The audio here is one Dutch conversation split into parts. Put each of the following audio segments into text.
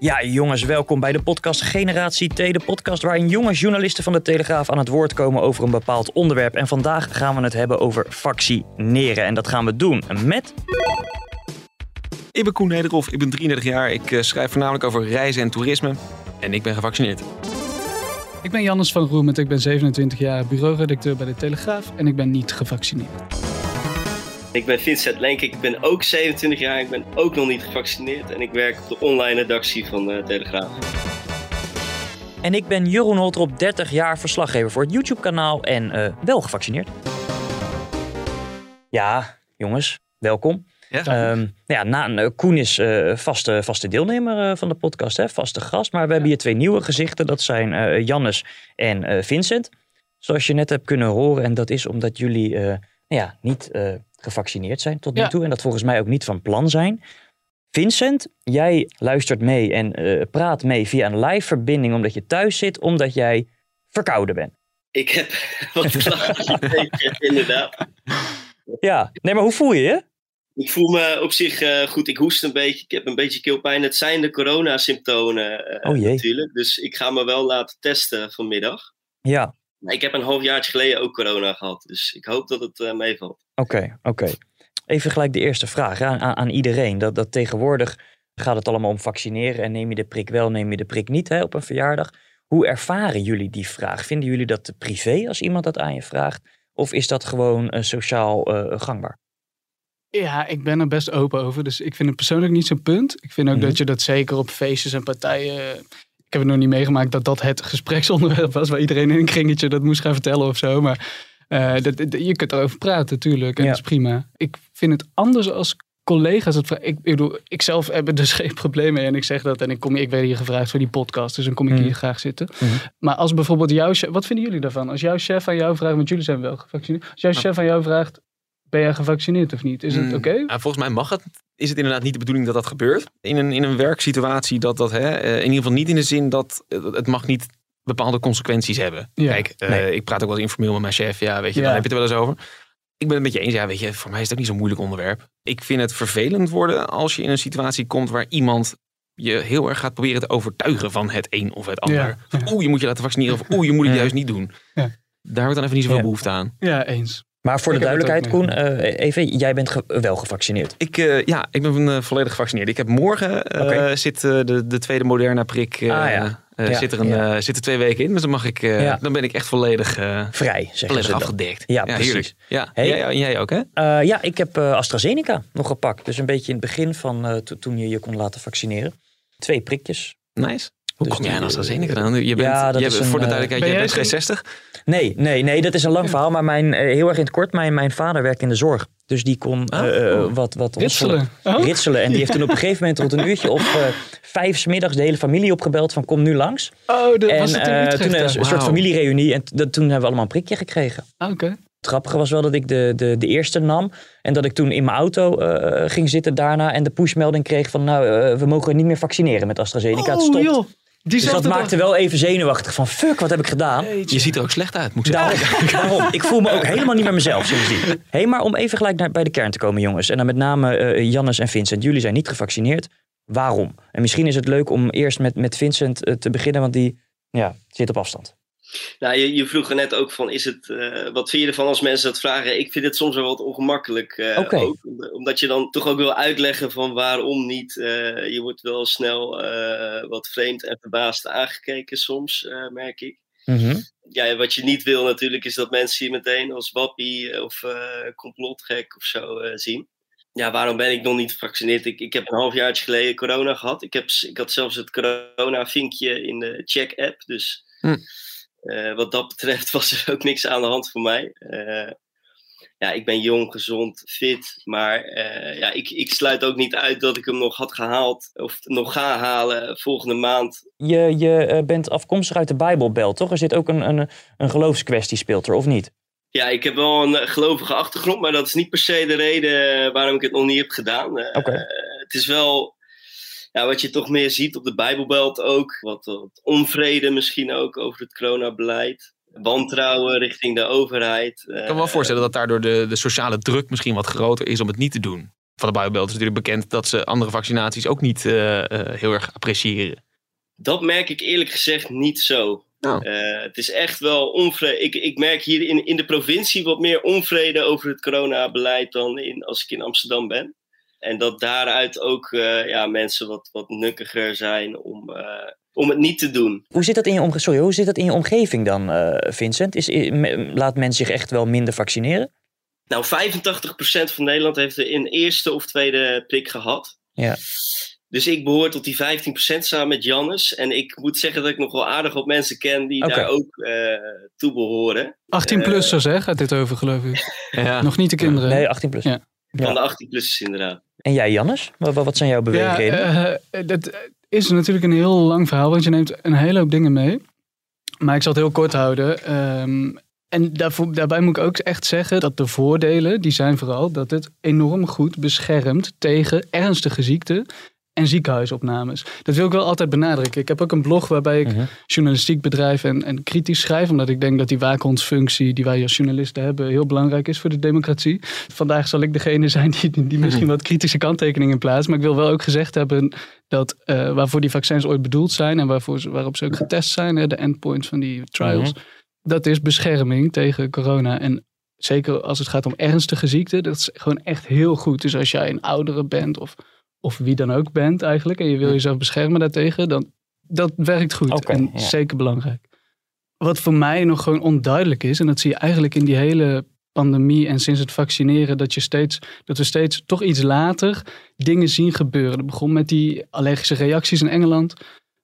Ja, jongens, welkom bij de podcast Generatie T, de podcast waarin jonge journalisten van de Telegraaf aan het woord komen over een bepaald onderwerp. En vandaag gaan we het hebben over vaccineren. En dat gaan we doen met. Ik ben Koen Nederhoff, ik ben 33 jaar. Ik eh, schrijf voornamelijk over reizen en toerisme. En ik ben gevaccineerd. Ik ben Jannes van Roemet, ik ben 27 jaar bureauredacteur bij de Telegraaf en ik ben niet gevaccineerd. Ik ben Vincent Lenk, ik ben ook 27 jaar, ik ben ook nog niet gevaccineerd en ik werk op de online redactie van de Telegraaf. En ik ben Jeroen Holtrop, 30 jaar verslaggever voor het YouTube-kanaal en eh, wel gevaccineerd. Ja, jongens, welkom. Ja, Ehm, ja, na, eh, Koen is eh, vaste, vaste deelnemer eh, van de podcast, hè, vaste gast. Maar we hebben hier twee nieuwe gezichten. Dat zijn eh Jannes en eh, Vincent. Zoals je net hebt kunnen horen. En dat is omdat jullie eh, nou ja, niet eh, gevaccineerd zijn tot nu Ja. toe. En dat volgens mij ook niet van plan zijn. Vincent, jij luistert mee en eh, praat mee via een live verbinding omdat je thuis zit, omdat jij verkouden bent. Ik heb wat klachten inderdaad. Ja, nee, maar hoe voel je je? Ik voel me op zich eh, goed, ik hoest een beetje, ik heb een beetje keelpijn. Het zijn de coronasymptomen eh, Oh jee. natuurlijk, dus ik ga me wel laten testen vanmiddag. Ja, ik heb een halfjaartje geleden ook corona gehad, dus ik hoop dat het eh, meevalt. Oké, oké. Even gelijk de eerste vraag aan, aan iedereen. Dat, dat tegenwoordig gaat het allemaal om vaccineren en neem je de prik wel, neem je de prik niet hè, op een verjaardag. Hoe ervaren jullie die vraag? Vinden jullie dat te privé als iemand dat aan je vraagt? Of is dat gewoon eh, sociaal eh, gangbaar? Ja, ik ben er best open over, dus ik vind het persoonlijk niet zo'n punt. Ik vind ook Mhm. dat je dat zeker op feestjes en partijen... Ik heb het nog niet meegemaakt dat dat het gespreksonderwerp was... waar iedereen in een kringetje dat moest gaan vertellen of zo. Maar eh, dat, dat- je kunt erover praten natuurlijk en Ja. dat is prima. Ik vind het anders als collega's het vragen. Ik, ik bedoel, ik zelf heb er dus geen probleem mee en ik zeg dat. En ik, kom, ik werd hier gevraagd voor die podcast, dus dan kom ik Mhm. hier graag zitten. Mhm. Maar als bijvoorbeeld jouw chef, wat vinden jullie daarvan? Als jouw chef aan jou vraagt, want jullie zijn wel gevaccineerd. Als jouw chef aan jou vraagt, ben jij gevaccineerd of niet? Is het Mm, oké? ja, volgens mij mag het. Is het inderdaad niet de bedoeling dat dat gebeurt? In een, in een werksituatie dat dat, hè, eh, in ieder geval niet in de zin dat het mag niet bepaalde consequenties hebben. Ja. Kijk, eh, Nee. ik praat ook wel eens informeel met mijn chef. Ja, weet je, Ja. daar heb je het er wel eens over. Ik ben het met je eens. Ja, weet je, voor mij is het ook niet zo'n moeilijk onderwerp. Ik vind het vervelend worden als je in een situatie komt waar iemand je heel erg gaat proberen te overtuigen van het een of het ander. Ja. Oeh, je moet je laten vaccineren of oeh, je moet het Ja. juist niet doen. Ja. Daar ik dan even niet zoveel Ja. behoefte aan. Ja, eens. Maar voor de Ik duidelijkheid, Koen, eh, even, jij bent ge- wel gevaccineerd. Ik, eh, ja, ik ben eh, volledig gevaccineerd. Ik heb morgen zit de, de tweede Moderna prik. Ah, ja. Ja, zit, er een, ja. zit er twee weken in. Dus dan, mag ik, dan ben ik echt volledig, Vrij, volledig afgedekt. Ja, precies. heerlijk. Ja, Hey. jij, jij ook, hè? Ja, ik heb AstraZeneca nog gepakt. Dus een beetje in het begin van to- toen je je kon laten vaccineren. Twee prikjes. Nice. Hoe Dus kom jij aan AstraZeneca eh, dan? Je bent, ja, dat je is bent- een, voor de eh, duidelijkheid, Ben jij bent geen zo- 60. Nee, nee, nee, dat is een lang verhaal. Maar mijn, eh, heel erg in het kort, mijn, mijn vader werkt in de zorg. Dus die kon eh, Oh. eh, wat, wat Ritselen. Oh? ritselen. En die heeft toen op een gegeven moment rond een uurtje of eh, vijf 's middags de hele familie opgebeld van kom nu langs. Oh, dat en was het toen een ja? soort familiereunie. En toen hebben we allemaal een prikje gekregen. Ah, Oké. Het grappige was wel dat ik de, de, de eerste nam. En dat ik toen in mijn auto eh, ging zitten daarna. En de pushmelding kreeg van nou, we mogen niet meer vaccineren met AstraZeneca. het Oh, stopt. joh. Dus dat maakte wel even zenuwachtig van fuck, wat heb ik gedaan? Je ziet er ook slecht uit, moet ik zeggen. Daarom, daarom. Ik voel me ook helemaal niet meer mezelf sindsdien. Hé, maar om even gelijk naar, bij de kern te komen, jongens. En dan met name eh Jannes en Vincent. Jullie zijn niet gevaccineerd. Waarom? En misschien is het leuk om eerst met, met Vincent eh, te beginnen, want die ja, zit op afstand. Nou, je, je vroeg er net ook van, is het, eh, wat vind je ervan als mensen dat vragen? Ik vind het soms wel wat ongemakkelijk. Oké. ook, om- omdat je dan toch ook wil uitleggen van waarom niet. eh, je wordt wel snel wat vreemd en verbaasd aangekeken soms, merk ik. Mhm. Ja, wat je niet wil natuurlijk is dat mensen je meteen als wappie of complotgek of zo zien. Ja, waarom ben ik nog niet gevaccineerd? Ik, ik heb een halfjaartje geleden corona gehad. Ik, heb, ik had zelfs het corona-vinkje in de check-app. Dus Hm. Eh, wat dat betreft was er ook niks aan de hand voor mij. Eh, ja, ik ben jong, gezond, fit. Maar eh, ja, ik, ik sluit ook niet uit dat ik hem nog had gehaald. Of nog ga halen volgende maand. Je, je bent afkomstig uit de Bijbelbelt, toch? Er zit ook een, een, een geloofskwestie speelt er, of niet? Ja, ik heb wel een gelovige achtergrond, maar dat is niet per se de reden waarom ik het nog niet heb gedaan. Oké. het is wel ja, wat je toch meer ziet op de Bijbelbelt ook. Wat, wat onvrede misschien ook over het coronabeleid. Wantrouwen richting de overheid. Ik kan me wel voorstellen dat daardoor de, de sociale druk misschien wat groter is om het niet te doen. Van de Bijbelbelt is natuurlijk bekend dat ze andere vaccinaties ook niet eh, eh, heel erg appreciëren. Dat merk ik eerlijk gezegd niet zo. Nou. Eh, het is echt wel onvrede. Ik, ik merk hier in, in de provincie wat meer onvrede over het coronabeleid dan in, als ik in Amsterdam ben. En dat daaruit ook eh, ja, mensen wat, wat nukkiger zijn om, eh, om het niet te doen. Hoe zit dat in je, omge Sorry, hoe zit dat in je omgeving dan, eh, Vincent? Is, me- laat men zich echt wel minder vaccineren? Nou, 85% van Nederland heeft de in eerste of tweede prik gehad. Ja. Dus ik behoor tot die 15% samen met Jannes. En ik moet zeggen dat ik nog wel aardig wat mensen ken die daar ook eh toe behoren. 18-plussers, hè, gaat dit over, geloof ik. Ja. Nog niet de kinderen. Nee, 18 plus. Ja. Ja. Van de 18-plussers inderdaad. En jij, Jannes? Wat, wat zijn jouw Ja, beweegredenen? eh, dat is natuurlijk een heel lang verhaal, want je neemt een hele hoop dingen mee. Maar ik zal het heel kort houden. Ehm, en daarvoor, daarbij moet ik ook echt zeggen dat de voordelen, die zijn vooral dat het enorm goed beschermt tegen ernstige ziekten en ziekenhuisopnames. Dat wil ik wel altijd benadrukken. Ik heb ook een blog waarbij ik Mhm. journalistiek bedrijf en, en kritisch schrijf. Omdat ik denk dat die waakhondsfunctie die wij als journalisten hebben heel belangrijk is voor de democratie. Vandaag zal ik degene zijn die, die misschien wat kritische kanttekeningen plaatst. Maar ik wil wel ook gezegd hebben dat eh, waarvoor die vaccins ooit bedoeld zijn en waarvoor ze, waarop ze ook getest zijn, hè, de endpoints van die trials. Dat is bescherming tegen corona. En zeker als het gaat om ernstige ziekten, dat is gewoon echt heel goed. Dus als jij een oudere bent of, of wie dan ook bent eigenlijk en je wil jezelf beschermen daartegen, dan dat werkt goed en ja. zeker belangrijk. Wat voor mij nog gewoon onduidelijk is, en dat zie je eigenlijk in die hele pandemie en sinds het vaccineren, dat, je steeds, dat we steeds toch iets later dingen zien gebeuren. Dat begon met die allergische reacties in Engeland.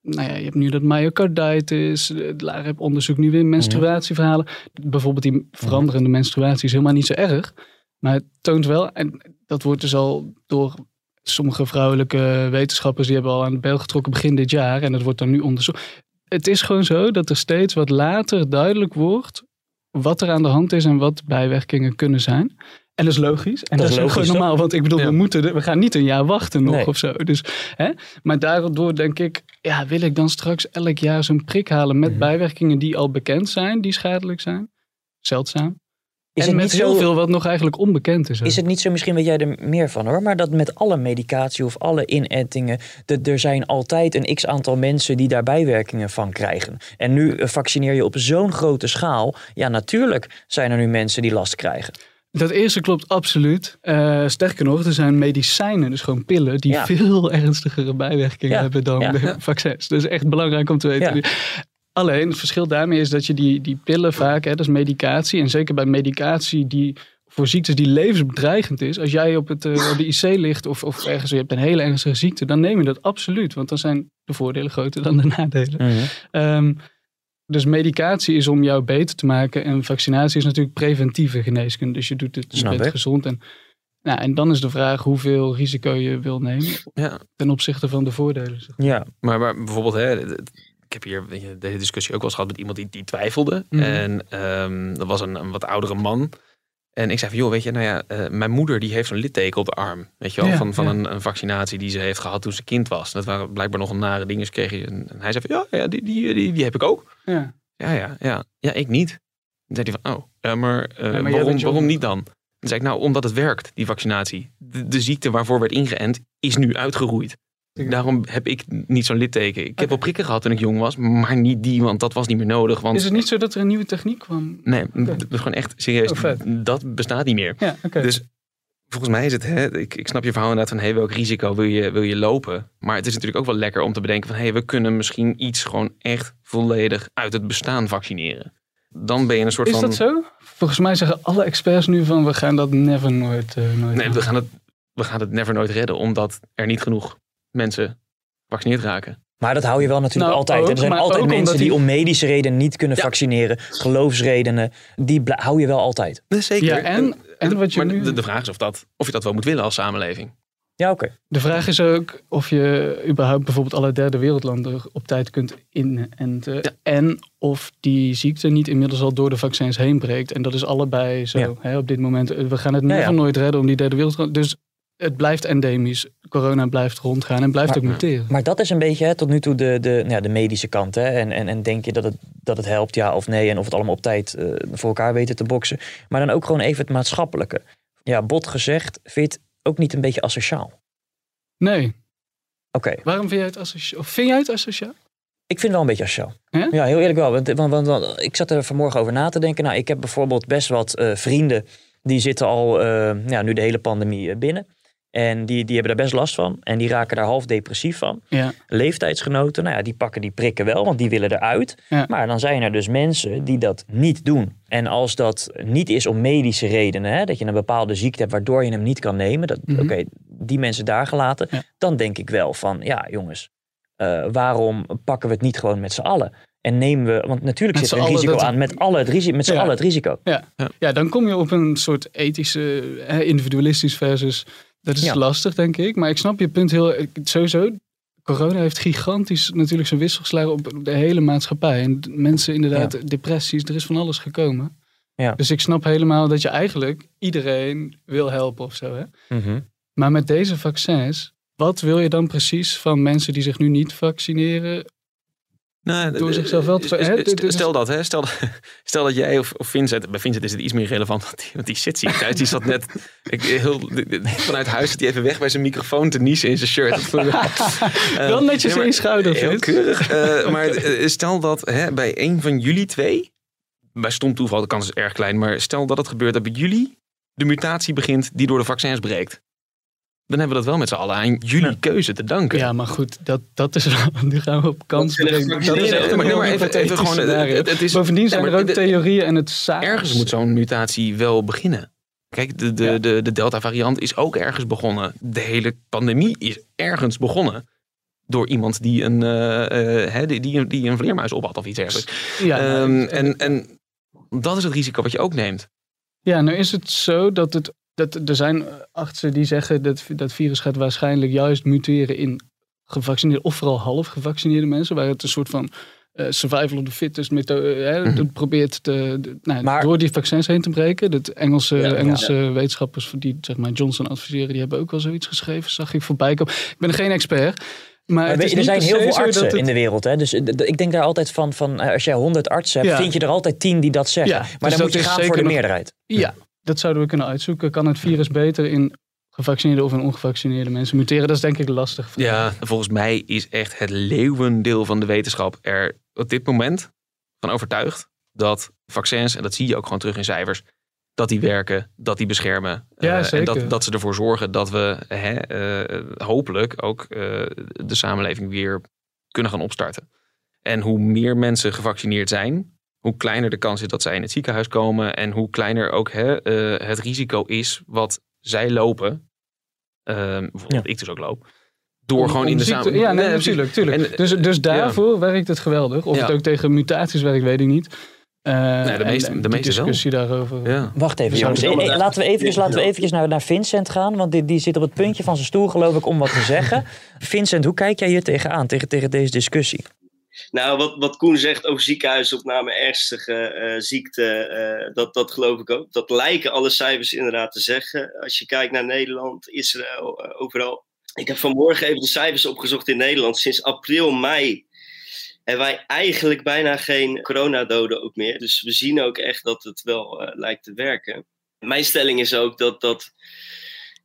Nou ja, je hebt nu dat myocarditis, daar heb onderzoek nu weer menstruatieverhalen. Bijvoorbeeld die veranderende menstruatie is helemaal niet zo erg. Maar het toont wel, en dat wordt dus al door sommige vrouwelijke wetenschappers, die hebben al aan de bel getrokken begin dit jaar. En dat wordt dan nu onderzocht. Het is gewoon zo dat er steeds wat later duidelijk wordt wat er aan de hand is en wat bijwerkingen kunnen zijn. En dat is logisch. En dat, is is, ook logisch, gewoon normaal. Want ik bedoel, Ja. we, moeten, we gaan niet een jaar wachten nog Nee. of zo. Dus, hè? Maar daardoor denk ik, ja, wil ik dan straks elk jaar zo'n prik halen met Mhm. bijwerkingen die al bekend zijn, die schadelijk zijn? Zeldzaam. Is en het met niet heel zo- veel wat nog eigenlijk onbekend is. ook. Is het niet zo, misschien weet jij er meer van hoor, maar dat met alle medicatie of alle inettingen, dat er zijn altijd een x aantal mensen die daar bijwerkingen van krijgen. En nu eh, vaccineer je op zo'n grote schaal. Ja, natuurlijk zijn er nu mensen die last krijgen. Dat eerste klopt absoluut. Eh, sterker nog, er zijn medicijnen, dus gewoon pillen, die Ja. veel ernstigere bijwerkingen Ja, hebben dan ja. de vaccins. Dat is echt belangrijk om te weten. Alleen, het verschil daarmee is dat je die, die pillen vaak, hè, dat is medicatie, en zeker bij medicatie die voor ziektes die levensbedreigend is, als jij op, het, eh, op de IC ligt of, of ergens, je hebt een hele ernstige ziekte, dan neem je dat absoluut, want dan zijn de voordelen groter dan de nadelen. Ehm, dus medicatie is om jou beter te maken. En vaccinatie is natuurlijk preventieve geneeskunde. Dus je doet het, je bent gezond. En, nou, en dan is de vraag hoeveel risico je wil nemen Ja. ten opzichte van de voordelen. zeg. Ja, Maar, maar bijvoorbeeld, hè, ik heb hier weet je, deze discussie ook wel eens gehad met iemand die, die twijfelde. Mhm. En ehm, dat was een, een wat oudere man. En ik zei van, joh, weet je, nou ja, eh, mijn moeder die heeft zo'n litteken op de arm. Weet je wel, Ja, van, van ja. een, een vaccinatie die ze heeft gehad toen ze kind was. Dat waren blijkbaar nog een nare dingen. Dus kreeg je, en hij zei van, ja, ja die, die, die, die heb ik ook. Ja. Ja, ja, ja. Ja, ik niet. Dan zei hij van, oh, maar, eh, waarom, waarom niet dan? Dan zei ik, nou, omdat het werkt, die vaccinatie. De, de ziekte waarvoor werd ingeënt, is nu uitgeroeid. Daarom heb ik niet zo'n litteken. Ik heb wel prikken gehad toen ik jong was, maar niet die, want dat was niet meer nodig. Want Is het niet zo dat er een nieuwe techniek kwam? Nee, dat is gewoon echt serieus. Oh, dat bestaat niet meer. Ja. Dus volgens mij is het, hè, ik, ik snap je verhaal inderdaad van hey, welk risico wil je, wil je lopen? Maar het is natuurlijk ook wel lekker om te bedenken van hey, we kunnen misschien iets gewoon echt volledig uit het bestaan vaccineren. Dan ben je een soort is van. dat zo? Volgens mij zeggen alle experts nu van we gaan dat never nooit, eh, nooit Nee, we gaan, het, we gaan het never nooit redden, omdat er niet genoeg mensen gevaccineerd raken. Maar dat hou je wel natuurlijk Nou, altijd. ook, er zijn altijd mensen die die- om medische redenen niet kunnen Ja. vaccineren. Geloofsredenen. Die hou je wel altijd. Nee, Zeker. Ja, en- en wat je maar nu- de, de vraag is of, dat, of je dat wel moet willen als samenleving. Ja, oké. De vraag is ook of je überhaupt bijvoorbeeld alle derde wereldlanden op tijd kunt inenten. Ja. En of die ziekte niet inmiddels al door de vaccins heen breekt. En dat is allebei zo Ja. hè, op dit moment. We gaan het Ja, nu ja. van nooit redden om die derde wereld. Dus het blijft endemisch. Corona blijft rondgaan en blijft Maar- ook muteren. Maar dat is een beetje hè, tot nu toe de, de, nou ja, de medische kant. Hè? En, en, en denk je dat het, dat het helpt, ja of nee? En of het allemaal op tijd eh, voor elkaar weten te boksen. Maar dan ook gewoon even het maatschappelijke. Ja, bot gezegd, vind je het ook niet een beetje asociaal? Nee. Oké, Waarom vind jij het asociaal? Of vind jij het asociaal? ik vind het wel een beetje asociaal. Ja? heel eerlijk wel. Want, want, want, want ik zat er vanmorgen over na te denken. Nou, ik heb bijvoorbeeld best wat eh, vrienden. Die zitten al eh, ja, nu de hele pandemie binnen. En die, die hebben daar best last van. En die raken daar half depressief van. Ja. leeftijdsgenoten, nou ja, die pakken die prikken wel, want die willen eruit. Ja. Maar dan zijn er dus mensen die dat niet doen. En als dat niet is om medische redenen, hè, dat je een bepaalde ziekte hebt waardoor je hem niet kan nemen, dat, Mhm. oké, die mensen daar gelaten, Ja. dan denk ik wel van, ja jongens, eh, waarom pakken we het niet gewoon met z'n allen? En nemen we, want natuurlijk Met zit er een risico dat- aan met, alle het risico, met z'n Ja. allen het risico. Ja, dan kom je op een soort ethische, hè, individualistisch versus. Dat is Ja. lastig, denk ik. Maar ik snap je punt heel. Sowieso, corona heeft gigantisch natuurlijk zijn wissel geslagen op de hele maatschappij. En mensen, inderdaad, depressies, er is van alles gekomen. Ja. Dus ik snap helemaal dat je eigenlijk iedereen wil helpen of zo. Hè? Mhm. Maar met deze vaccins, wat wil je dan precies van mensen die zich nu niet vaccineren? Nou, Door d- zichzelf wel te- st- dit is- Stel dat, hè? Stel, stel dat jij of, of Vincent, bij Vincent is het iets meer relevant, want die, want die zit ziek thuis. Die zat net ik, heel, vanuit huis zit hij even weg bij zijn microfoon te niezen in zijn shirt. Eh, Wel netjes in schouder, Heel keurig. Eh, maar eh, stel dat hè, bij een van jullie twee, bij stom toeval, de kans is erg klein, maar stel dat het gebeurt dat bij jullie de mutatie begint die door de vaccins breekt. Dan hebben we dat wel met z'n allen aan jullie Ja. keuze te danken. Ja, maar goed, dat, dat is. Nu gaan we op kans brengen. Dat is echt maar- even- gewoon, scenario. het- het is- Bovendien zijn Ja, er ook de- theorieën en het saai. Ergens moet zo'n mutatie wel beginnen. Kijk, de, de, Ja. de, de Delta-variant is ook ergens begonnen. De hele pandemie is ergens begonnen. Door iemand die een, eh, eh, hè, die, die, een- die een vleermuis op had of iets dergelijks. Ja, nou, Ehm, en, en dat is het risico wat je ook neemt. ja, nou is het zo dat het. Dat, er zijn artsen die zeggen dat dat virus gaat waarschijnlijk juist muteren in gevaccineerde of vooral half gevaccineerde mensen, waar het een soort van eh, survival of the fittest methode hè, Mhm. dat probeert te, de- nou, Maar- door die vaccins heen te breken. Dat Engelse, Ja, ja. Engelse wetenschappers die zeg maar Johnson adviseren, die hebben ook wel zoiets geschreven, zag ik voorbij komen. Ik ben geen expert. Maar, Maar het weet is je, er zijn heel veel artsen het- in de wereld. Hè? Dus eh, ik denk daar altijd van, van eh, als jij 100 artsen hebt, Ja. vind je er altijd 10 die dat zeggen. Maar dus dan moet je gaan voor de nog- meerderheid. Ja, dat zouden we kunnen uitzoeken. Kan het virus beter in gevaccineerde of in ongevaccineerde mensen muteren? Dat is denk ik lastig. Ja, volgens mij is echt het leeuwendeel van de wetenschap er op dit moment van overtuigd dat vaccins, en dat zie je ook gewoon terug in cijfers, dat die werken, dat die beschermen. Ja, eh, en dat, dat ze ervoor zorgen dat we hè, eh, hopelijk ook eh, de samenleving weer kunnen gaan opstarten. En hoe meer mensen gevaccineerd zijn, hoe kleiner de kans is dat zij in het ziekenhuis komen en hoe kleiner ook hè, eh, het risico is wat zij lopen. Ehm, bijvoorbeeld Ja. ik dus ook loop. Door Om- gewoon om in de ziekte- samenleving. Ja, nee, natuurlijk. tuurlijk. En, dus, dus daarvoor werkt het geweldig. Of Ja. het ook tegen mutaties werkt, weet ik niet. Eh, de meeste- en de meeste wel. discussie daarover. Ja. Wacht even, jongens. Eh, eh, laten we eventjes, laten we eventjes naar, naar Vincent gaan. Want die, die zit op het puntje van zijn stoel, geloof ik, om wat te zeggen. Vincent, hoe kijk jij hier tegenaan, tegen, tegen deze discussie? Nou, wat, wat Koen zegt over ziekenhuisopname, ernstige eh, ziekte, eh, dat, dat geloof ik ook. Dat lijken alle cijfers inderdaad te zeggen. Als je kijkt naar Nederland, Israël, eh, overal. Ik heb vanmorgen even de cijfers opgezocht in Nederland. Sinds april, mei hebben wij eigenlijk bijna geen coronadoden ook meer. Dus we zien ook echt dat het wel lijkt te werken. Mijn stelling is ook dat, dat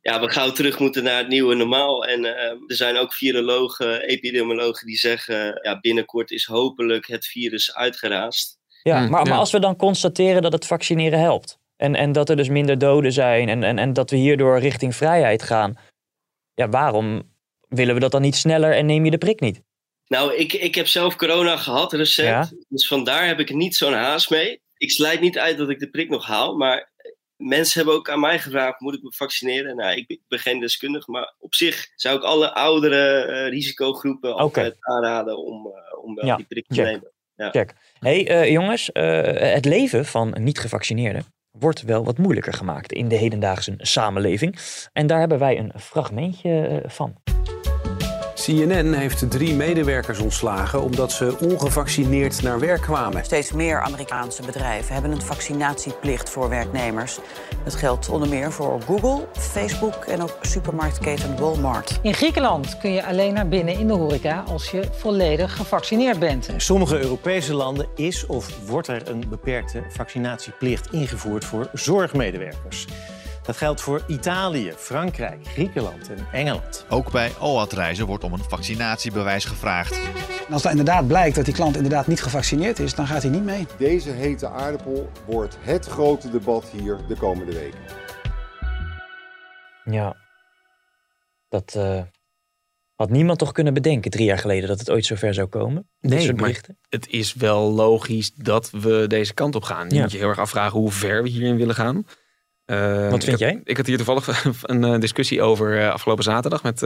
ja, we gauw terug moeten naar het nieuwe normaal. En eh, er zijn ook virologen, epidemiologen die zeggen... Ja, binnenkort is hopelijk het virus uitgeraasd. Ja, Hm, maar, ja. maar als we dan constateren dat het vaccineren helpt. En, en dat er dus minder doden zijn. En, en, en dat we hierdoor richting vrijheid gaan. Ja, waarom willen we dat dan niet sneller en neem je de prik niet? Nou, ik, ik heb zelf corona gehad recent. Ja. Dus vandaar heb ik niet zo'n haast mee. Ik sluit niet uit dat ik de prik nog haal. Maar mensen hebben ook aan mij gevraagd, moet ik me vaccineren? Nou, ik ben geen deskundige, maar op zich zou ik alle oudere eh, risicogroepen altijd aanraden om, uh, om Ja, die prik te check. nemen. Ja. Check. hey, eh, jongens, eh, het leven van niet-gevaccineerden wordt wel wat moeilijker gemaakt in de hedendaagse samenleving. En daar hebben wij een fragmentje eh, van. CNN heeft drie medewerkers ontslagen omdat ze ongevaccineerd naar werk kwamen. Steeds meer Amerikaanse bedrijven hebben een vaccinatieplicht voor werknemers. Dat geldt onder meer voor Google, Facebook en ook supermarktketen Walmart. In Griekenland kun je alleen naar binnen in de horeca als je volledig gevaccineerd bent. In sommige Europese landen is of wordt er een beperkte vaccinatieplicht ingevoerd voor zorgmedewerkers. Dat geldt voor Italië, Frankrijk, Griekenland en Engeland. Ook bij OAT-reizen wordt om een vaccinatiebewijs gevraagd. En als dan inderdaad blijkt dat die klant inderdaad niet gevaccineerd is, dan gaat hij niet mee. Deze hete aardappel wordt het grote debat hier de komende weken. Ja, dat eh, had niemand toch kunnen bedenken drie jaar geleden dat het ooit zover zou komen. Nee, maar berichten. het is wel logisch dat we deze kant op gaan. Je Ja. moet je heel erg afvragen hoe ver we hierin willen gaan. Eh, Wat vind ik had, jij? Ik had hier toevallig een eh, discussie over eh, afgelopen zaterdag. Met,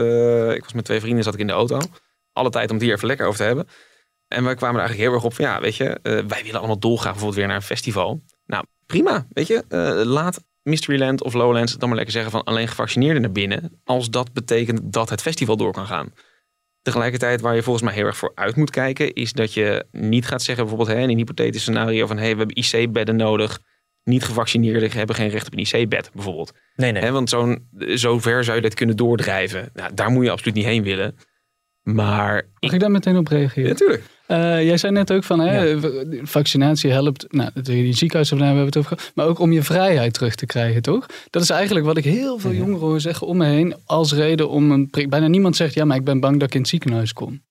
ik was met twee vrienden, zat ik in de auto. Alle tijd om het hier even lekker over te hebben. En wij kwamen er eigenlijk heel erg op van, ja, weet je, wij willen allemaal dolgraag bijvoorbeeld weer naar een festival. Nou, prima, weet je. laat Mysteryland of Lowlands dan maar lekker zeggen van alleen gevaccineerden naar binnen. Als dat betekent dat het festival door kan gaan. Tegelijkertijd waar je volgens mij heel erg voor uit moet kijken, is dat je niet gaat zeggen, bijvoorbeeld hè, in een hypothetisch scenario van hey, we hebben IC-bedden nodig. Niet gevaccineerden hebben geen recht op een IC-bed, bijvoorbeeld. Nee, nee. Hè, want zo'n, zo ver zou je dit kunnen doordrijven. Nou, daar moet je absoluut niet heen willen. Maar Mag ik daar meteen op reageren? natuurlijk. Eh, jij zei net ook van, hè, vaccinatie helpt, nou, die ziekenhuizen hebben we het over gehad, maar ook om je vrijheid terug te krijgen, toch? Dat is eigenlijk wat ik heel veel jongeren hoor zeggen om me heen als reden om een prik. Bijna niemand zegt, ja, maar ik ben bang dat ik in het ziekenhuis kom.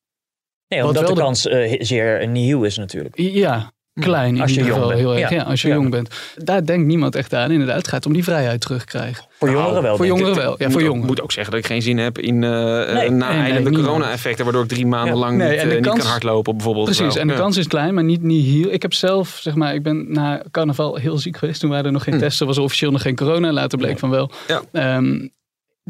Nee, omdat de de- kans eh, zeer nieuw is natuurlijk. Ja, klein in Als je ieder jong geval. bent. Heel erg, Ja. ja. als je Ja. jong bent. Daar denkt niemand echt aan. Inderdaad, het gaat om die vrijheid terugkrijgen. Voor jongeren wel. Voor ik. jongeren wel. Ja, moet voor ook- jongeren. moet ook zeggen dat ik geen zin heb in uh, Nee. naeilende nee, corona-effecten, waardoor ik drie maanden Ja. lang Nee, niet, eh, niet kans- kan hardlopen bijvoorbeeld. Precies, en de Ja. kans is klein, maar niet, niet hier. Ik heb zelf, zeg maar, ik ben na carnaval heel ziek geweest. Toen waren er nog geen Hm. testen, was er officieel nog geen corona. Later bleek van wel. Ja. Ehm,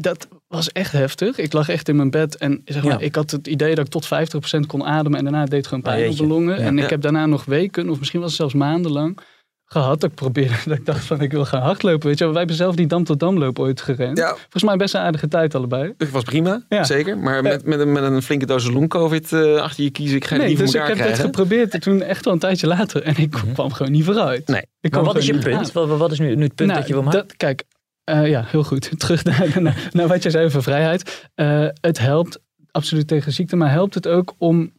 dat was echt heftig. Ik lag echt in mijn bed en zeg maar, Ja. ik had het idee dat ik tot 50% kon ademen. En daarna deed het gewoon Ah, pijn op de longen. Ja. En ik Ja. heb daarna nog weken, of misschien was het zelfs maandenlang, gehad. Dat ik probeerde, dat ik dacht van ik wil gaan hardlopen. Weet je, wij hebben zelf die dam tot damloop ooit gerend. Ja. Volgens mij best een aardige tijd allebei. Het was prima, Ja. zeker. Maar met, met, een, met een flinke dosis long-covid eh, achter je kiezen, ik ga het Nee, niet voor dus ik heb krijgen. geprobeerd en toen echt wel een tijdje later. En ik kwam gewoon niet vooruit. Nee. Ik Maar wat is je punt? aan. Wat, wat is nu, nu het punt Nou, dat je wil maken? dat- kijk, eh, ja, heel goed. Terug naar, naar, naar wat jij zei over vrijheid. Eh, het helpt absoluut tegen ziekte, maar helpt het ook om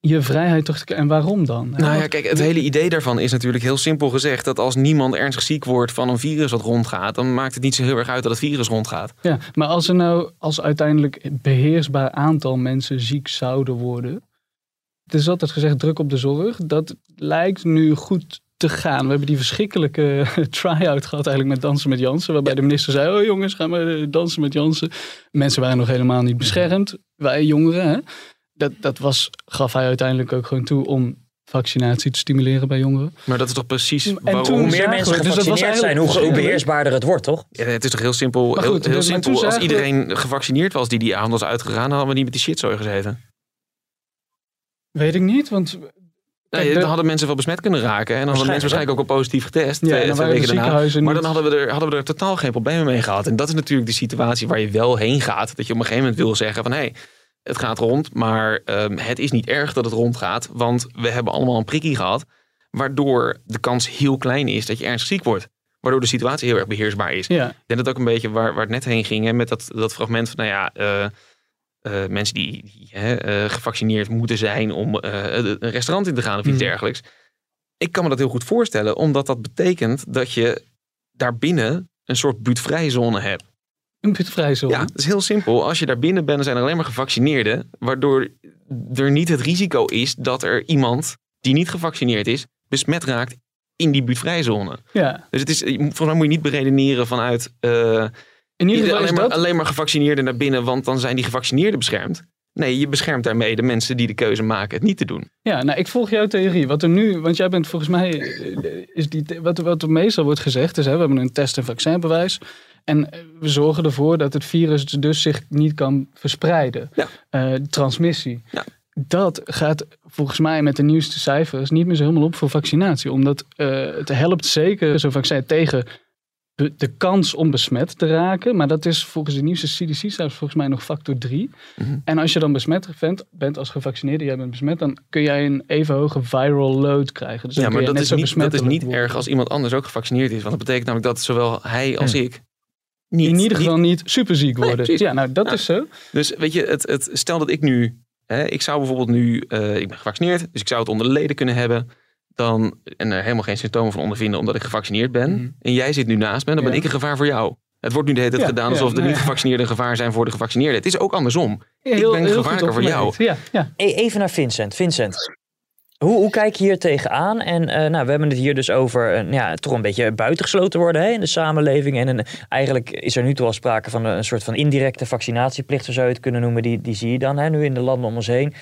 je vrijheid terug te krijgen? En waarom dan? Nou ja, kijk, het hele idee daarvan is natuurlijk heel simpel gezegd dat als niemand ernstig ziek wordt van een virus wat rondgaat, dan maakt het niet zo heel erg uit dat het virus rondgaat. Ja, maar als er nou als uiteindelijk beheersbaar aantal mensen ziek zouden worden. Het is altijd gezegd druk op de zorg. Dat lijkt nu goed te gaan. We hebben die verschrikkelijke try-out gehad eigenlijk met Dansen met Jansen. Waarbij de minister zei, oh jongens, gaan we dansen met Jansen. Mensen waren nog helemaal niet beschermd. Wij jongeren, hè. Dat, dat was, gaf hij uiteindelijk ook gewoon toe om vaccinatie te stimuleren bij jongeren. Maar dat is toch precies En waarom... toen Hoe meer mensen dus dat was gevaccineerd zijn, hoe, beheersbaarder het wordt, toch? Ja, het is toch heel simpel. Heel heel dus- maar simpel. toen Als we- iedereen gevaccineerd was die die avond was uitgegaan, dan hadden we niet met die shitzooi gezeten. Weet ik niet, want... Nee, dan hadden mensen wel besmet kunnen raken. En dan hadden mensen waarschijnlijk ook al positief getest. Ja, twee, en dan twee weken daarna. Maar dan hadden we, er, hadden we er totaal geen problemen mee gehad. En dat is natuurlijk de situatie waar je wel heen gaat. Dat je op een gegeven moment wil zeggen van... hé, hey, het gaat rond, maar ehm, het is niet erg dat het rondgaat. Want we hebben allemaal een prikkie gehad. Waardoor de kans heel klein is dat je ernstig ziek wordt. Waardoor de situatie heel erg beheersbaar is. Ja, Ik denk dat ook een beetje waar, waar het net heen ging. Hè, met dat, dat fragment van, nou ja, eh, eh, mensen die, die hè, eh, gevaccineerd moeten zijn om eh, een restaurant in te gaan of iets Mhm. dergelijks. Ik kan me dat heel goed voorstellen, omdat dat betekent dat je daarbinnen een soort buurtvrijzone hebt. een vrij zo. Ja, dat is heel simpel. Als je daar binnen bent, dan zijn er alleen maar gevaccineerden. Waardoor er niet het risico is dat er iemand die niet gevaccineerd is, besmet raakt in die buurtvrijzone. ja. Dus het is, volgens mij moet je niet beredeneren vanuit... In ieder geval is alleen, maar, dat... alleen maar gevaccineerden naar binnen, want dan zijn die gevaccineerden beschermd. Nee, je beschermt daarmee de mensen die de keuze maken het niet te doen. Ja, nou, ik volg jouw theorie. Wat er nu, want jij bent volgens mij, is die, wat, wat er meestal wordt gezegd is, hè, we hebben een test- en vaccinbewijs. En eh, we zorgen ervoor dat het virus dus zich niet kan verspreiden. Ja. Eh, transmissie. Ja. Dat gaat volgens mij met de nieuwste cijfers niet meer zo helemaal op voor vaccinatie. Omdat eh, het helpt zeker zo'n vaccin tegen de, de kans om besmet te raken. Maar dat is volgens de nieuwste CDC-cijfers volgens mij nog factor 3. Mhm. En als je dan besmet bent, bent als gevaccineerde, jij bent besmet, dan kun jij een even hoge viral load krijgen. Dus ja, maar dat is, niet, dat is niet worden. erg als iemand anders ook gevaccineerd is. Want dat betekent namelijk dat zowel hij als Ja. ik niet... in ieder geval niet superziek worden. ja, nou dat Ja. is zo. Dus weet je, het, het, stel dat ik nu... Hè, ik zou bijvoorbeeld nu... eh, ik ben gevaccineerd, dus ik zou het onder de leden kunnen hebben. Dan, en er helemaal geen symptomen van ondervinden omdat ik gevaccineerd ben. Mhm. En jij zit nu naast me, dan ben Ja. ik een gevaar voor jou. Het wordt nu de hele tijd Ja, gedaan ja, alsof de nee. niet-gevaccineerden een gevaar zijn voor de gevaccineerden. Het is ook andersom. Heel- ik ben heel goed gevaarlijker voor jou. opgemerkt. Ja, ja. E- Even naar Vincent. Vincent, hoe, hoe kijk je hier tegenaan? En eh, nou, we hebben het hier dus over eh, ja, toch een beetje buitengesloten worden hè, in de samenleving. En een, eigenlijk is er nu toch al sprake van een, een soort van indirecte vaccinatieplicht, zo zou je het kunnen noemen. Die, die zie je dan hè, nu in de landen om ons heen.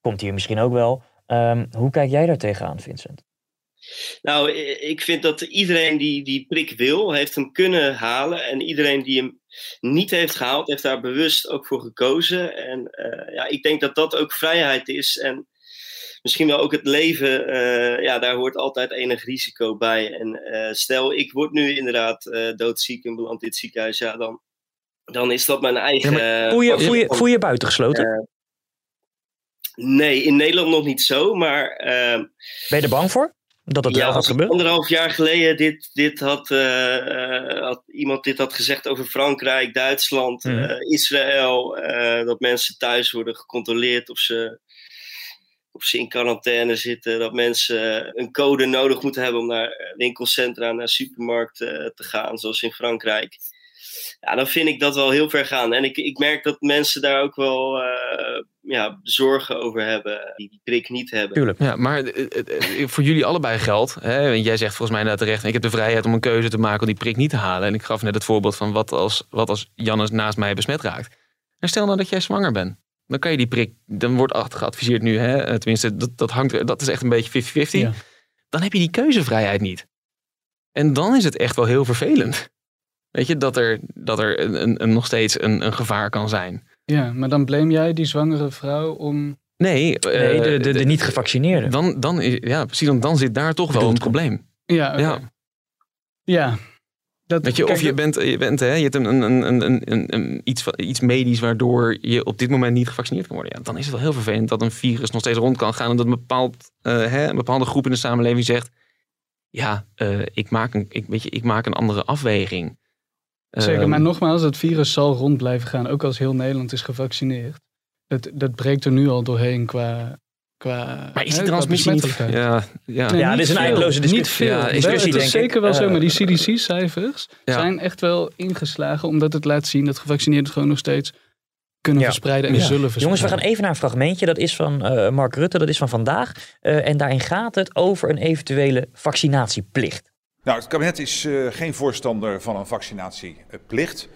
Komt hier misschien ook wel. Ehm, hoe kijk jij daar tegenaan, Vincent? Nou, ik vind dat iedereen die die prik wil, heeft hem kunnen halen. En iedereen die hem niet heeft gehaald, heeft daar bewust ook voor gekozen. En eh, ja, ik denk dat dat ook vrijheid is. En misschien wel ook het leven. eh, ja, daar hoort altijd enig risico bij. En eh, stel, ik word nu inderdaad eh, doodziek en beland in het ziekenhuis. Ja, dan, dan is dat mijn eigen... Ja, voel, je, voel, je, voel je buitengesloten? Nee, in Nederland nog niet zo, maar... eh, ben je er bang voor? Dat het ja, wel gaat gebeuren? Anderhalf jaar geleden dit, dit had, eh, eh, had iemand dit had gezegd over Frankrijk, Duitsland, Mhm. eh, Israël. dat mensen thuis worden gecontroleerd of ze, of ze in quarantaine zitten. Dat mensen een code nodig moeten hebben om naar winkelcentra, naar supermarkten te gaan, zoals in Frankrijk. Ja, dan vind ik dat wel heel ver gaan. En ik, ik merk dat mensen daar ook wel eh, ja, zorgen over hebben, die die prik niet hebben. Tuurlijk. Ja, maar eh, eh, voor jullie allebei geldt. Hè, want jij zegt volgens mij inderdaad terecht. Ik heb de vrijheid om een keuze te maken om die prik niet te halen. En ik gaf net het voorbeeld van wat als, wat als Jannes naast mij besmet raakt. En stel nou dat jij zwanger bent. Dan kan je die prik, dan wordt achter geadviseerd nu, hè, tenminste, dat, dat, hangt, dat is echt een beetje 50-50. Ja. Dan heb je die keuzevrijheid niet. En dan is het echt wel heel vervelend. Weet je, dat er, dat er een, een, een- nog steeds een, een gevaar kan zijn. ja, maar dan blame jij die zwangere vrouw om... Nee, eh, Nee, de, de, de niet gevaccineerden. dan, dan, ja, precies, dan, dan zit daar toch wel een probleem. Ja. Ja. ja. Dat, Weet je, kijk, of je bent, je bent hè, je hebt een, een, een, een, een, een- iets, van- iets medisch waardoor je op dit moment niet gevaccineerd kan worden. Ja, dan is het wel heel vervelend dat een virus nog steeds rond kan gaan en dat een, bepaald, eh, hè, een bepaalde groep in de samenleving zegt: Ja, eh, ik, maak een, ik, weet je, ik maak een andere afweging. Zeker, Ehm, maar nogmaals, het virus zal rond blijven gaan, ook als heel Nederland is gevaccineerd. Dat, dat breekt er nu al doorheen qua. qua Maar is die transmissie niet... Ja, ja. Nee, Ja, niet dit is een veel. eindeloze Niet discussie. veel. Ja, Wel, discussie, het is denk ik. zeker wel zo, Eh, maar die CDC-cijfers Ja. zijn echt wel ingeslagen, omdat het laat zien dat gevaccineerden gewoon nog steeds kunnen Ja. verspreiden en Ja. zullen verspreiden. Jongens, we gaan even naar een fragmentje. Dat is van eh, Mark Rutte, dat is van vandaag. Eh, en daarin gaat het over een eventuele vaccinatieplicht. Nou, het kabinet is eh, geen voorstander van een vaccinatieplicht.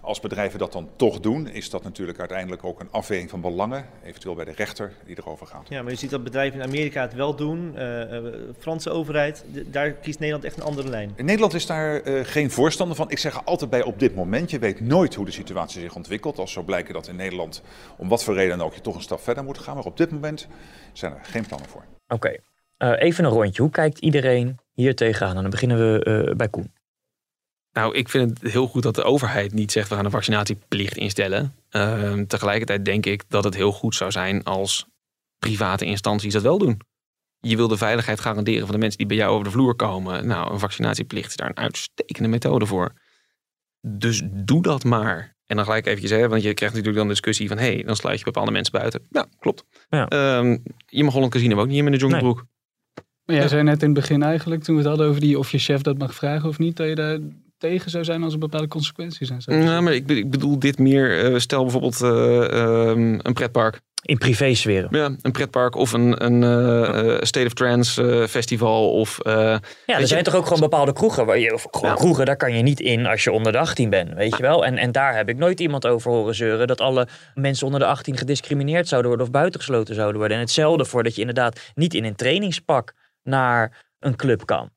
Als bedrijven dat dan toch doen, is dat natuurlijk uiteindelijk ook een afweging van belangen, eventueel bij de rechter die erover gaat. Ja, maar je ziet dat bedrijven in Amerika het wel doen. eh, eh, Franse overheid, d- daar kiest Nederland echt een andere lijn. In Nederland is daar eh, geen voorstander van. Ik zeg er altijd bij op dit moment. Je weet nooit hoe de situatie zich ontwikkelt. Als zou blijken dat in Nederland, om wat voor reden dan ook, je toch een stap verder moet gaan. Maar op dit moment zijn er geen plannen voor. Oké, Eh, even een rondje. Hoe kijkt iedereen hier tegenaan? En dan beginnen we eh, bij Koen. Nou, ik vind het heel goed dat de overheid niet zegt we gaan een vaccinatieplicht instellen. Ehm, tegelijkertijd denk ik dat het heel goed zou zijn als private instanties dat wel doen. Je wil de veiligheid garanderen van de mensen die bij jou over de vloer komen. Nou, een vaccinatieplicht is daar een uitstekende methode voor. Dus doe dat maar. En dan gelijk eventjes, hè, want je krijgt natuurlijk dan discussie van... hé, hey, dan sluit je bepaalde mensen buiten. Ja, klopt. Ja. Ehm, je mag Holland Casino ook niet in met een joggingbroek. Maar jij zei net in het begin eigenlijk, toen we het hadden over die, of je chef dat mag vragen of niet, dat je daar tegen zou zijn als er bepaalde consequenties zijn. Nou, maar ik, be- ik bedoel dit meer, eh, stel bijvoorbeeld eh, ehm, een pretpark. In privésferen. Ja, een pretpark of een, een eh, State of Trance eh, festival. Of, eh, Ja, er je- zijn toch ook gewoon bepaalde kroegen, waar je, of gewoon Ja. kroegen, daar kan je niet in als je onder de 18 bent, weet je wel. En, en daar heb ik nooit iemand over horen zeuren dat alle mensen onder de 18 gediscrimineerd zouden worden of buitengesloten zouden worden. En hetzelfde voor dat je inderdaad niet in een trainingspak naar een club kan.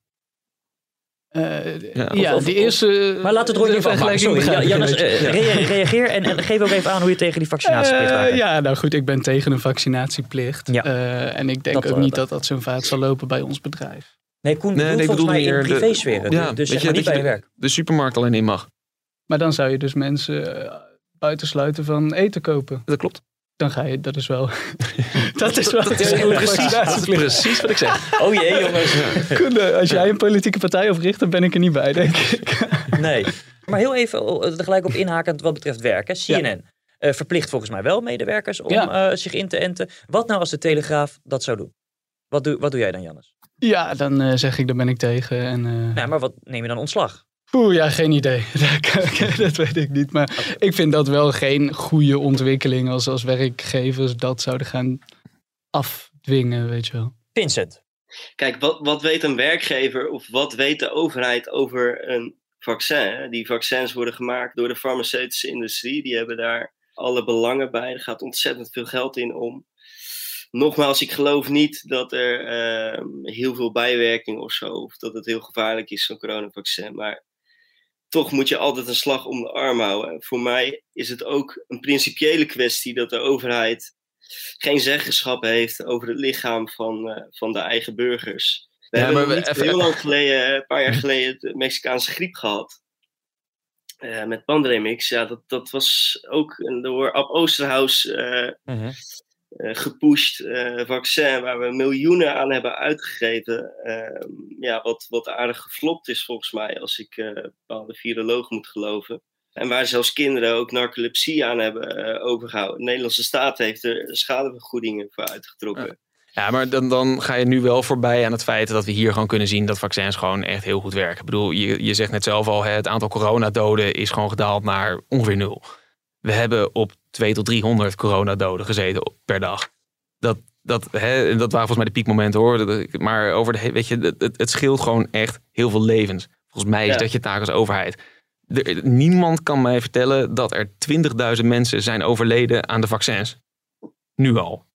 Eh, Ja, ja, of- die of- eerste... Maar laat het rondje de van maken. Sorry, vergelijking Ja- Jannes, begrijp ik eh, reageer en, en geef ook even aan hoe je tegen die vaccinatieplicht Eh, aankijkt. ja, nou goed, ik ben tegen een vaccinatieplicht. Ja. Eh, en ik denk Dat ook niet dat- dat zo'n vaart zal lopen bij ons bedrijf. Nee, Koen Nee, nee, ik volgens mij in meer de- ja, dus zeg je, maar niet bij je je werk. de supermarkt alleen in mag. Maar dan zou je dus mensen buitensluiten van eten kopen. Dat klopt. Dan ga je, dat is wel... dat is wel Dat is precies, dat is precies wat ik zeg. Oh jee, jongens. Eh, als jij een politieke partij opricht, dan ben ik er niet bij, denk ik. Nee. Maar heel even eh, tegelijk op inhakend wat betreft werk. Hè. CNN eh, verplicht volgens mij wel medewerkers om Ja. eh, zich in te enten. Wat nou als de Telegraaf dat zou doen? Wat doe, wat doe jij dan, Jannes? Ja, dan zeg ik, daar ben ik tegen. En, Ja, maar wat neem je dan ontslag? Oeh, ja, geen idee. dat weet ik niet. Maar ik vind dat wel geen goede ontwikkeling als, als werkgevers dat zouden gaan afdwingen, weet je wel. Vincent. Kijk, wat, wat weet een werkgever of wat weet de overheid over een vaccin? Die vaccins worden gemaakt door de farmaceutische industrie. Die hebben daar alle belangen bij. Er gaat ontzettend veel geld in om. Nogmaals, ik geloof niet dat er ehm, heel veel bijwerking of zo, of dat het heel gevaarlijk is, zo'n coronavaccin. Maar toch moet je altijd een slag om de arm houden. Voor mij is het ook een principiële kwestie dat de overheid geen zeggenschap heeft over het lichaam van, eh, van de eigen burgers. We Ja, hebben niet even- heel lang geleden, een paar jaar geleden, de Mexicaanse griep gehad. Eh, met pandemix. Ja, dat, dat was ook door Ab Oosterhuis eh, Mhm. Eh, gepusht eh, vaccin waar we miljoenen aan hebben uitgegeven. Eh, ja, wat, wat aardig geflopt is volgens mij, als ik eh, bepaalde virologen moet geloven. En waar zelfs kinderen ook narcolepsie aan hebben eh, overgehouden. De Nederlandse staat heeft er schadevergoedingen voor uitgetrokken. Ja, maar dan, dan ga je nu wel voorbij aan het feit dat we hier gewoon kunnen zien dat vaccins gewoon echt heel goed werken. Ik bedoel, je, je zegt net zelf al, het aantal coronadoden is gewoon gedaald naar ongeveer nul. We hebben op 2 tot 300 coronadoden gezeten per dag. Dat, dat, hè, dat waren volgens mij de piekmomenten hoor. Maar over de, weet je, het, het, het scheelt gewoon echt heel veel levens. Volgens mij is Ja. dat je taak als overheid. Er- niemand kan mij vertellen dat er 20.000 mensen zijn overleden aan de vaccins. Nu al.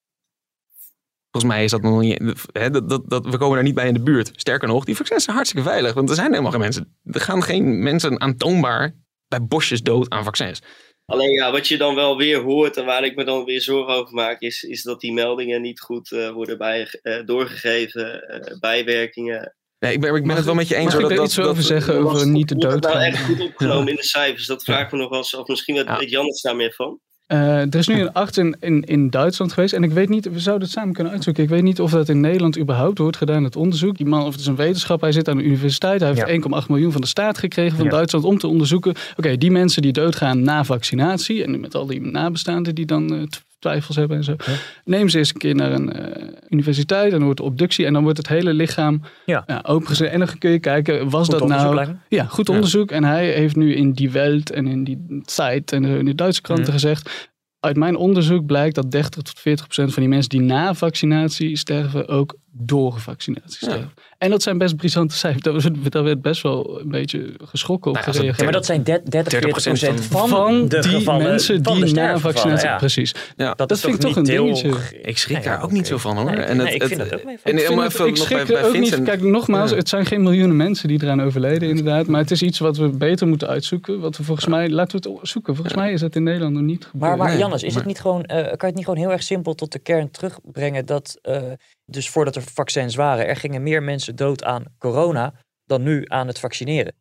Volgens mij is dat nog niet. Hè, dat, dat, dat, we komen daar niet bij in de buurt. Sterker nog, die vaccins zijn hartstikke veilig. Want er zijn helemaal geen mensen. Er gaan geen mensen aantoonbaar bij bosjes dood aan vaccins. Alleen ja, wat je dan wel weer hoort en waar ik me dan weer zorgen over maak, is, is dat die meldingen niet goed eh, worden bij, eh, doorgegeven, eh, bijwerkingen. Nee, ik ben, ik ben het wel met je eens. mag hoor, ik dat, er dat, iets over dat- zeggen over niet te Wordt dat nou doodgaan? echt goed opgenomen in de cijfers? Dat vraag ik me nog wel eens af. Misschien weet weet Jannes daar meer van. Eh, er is nu een arts in, in, in Duitsland geweest. En ik weet niet, we zouden het samen kunnen uitzoeken. Ik weet niet of dat in Nederland überhaupt wordt gedaan, het onderzoek. Die man, of het is een wetenschap, hij zit aan de universiteit. Hij heeft 1,8 miljoen van de staat gekregen van Ja. Duitsland om te onderzoeken. Oké, die mensen die doodgaan na vaccinatie. En met al die nabestaanden die dan eh, twijfels hebben en zo. Neem ze eens een keer naar een eh, universiteit. En dan wordt de obductie. En dan wordt het hele lichaam Ja. opengezet. En dan kun je kijken, was Goed dat nou... Ja, goed Ja. onderzoek. En hij heeft nu in Die Welt en in die Zeit en in de Duitse kranten Mhm. gezegd... Uit mijn onderzoek blijkt dat 30 tot 40 procent van die mensen die na vaccinatie sterven ook door sterven. En dat zijn best brisante cijfers. Daar werd, daar werd best wel een beetje geschrokken op Nou het gereageerd. Ja, maar dat zijn 30, 40 procent van, van de die gevallen, mensen van die de na vaccinatie... ja. Precies. Ja, Dat vind ik toch niet een heel- dingetje. ik schrik daar ook niet zo van hoor. Nee, en nee, het, ik het- vind dat ook mee. En, Ik, vind het- schrik bij, er bij ook niet. Kijk, nogmaals, het zijn geen miljoenen mensen die eraan overleden, inderdaad. Maar het is iets wat we beter moeten uitzoeken. Wat we volgens mij, laten we het zoeken. Volgens mij is dat in Nederland nog niet gebeurd. Maar, maar Jannes, is het niet gewoon, eh, kan je het niet gewoon heel erg simpel tot de kern terugbrengen dat, eh, dus voordat er vaccins waren, er gingen meer mensen dood aan corona dan nu aan het vaccineren.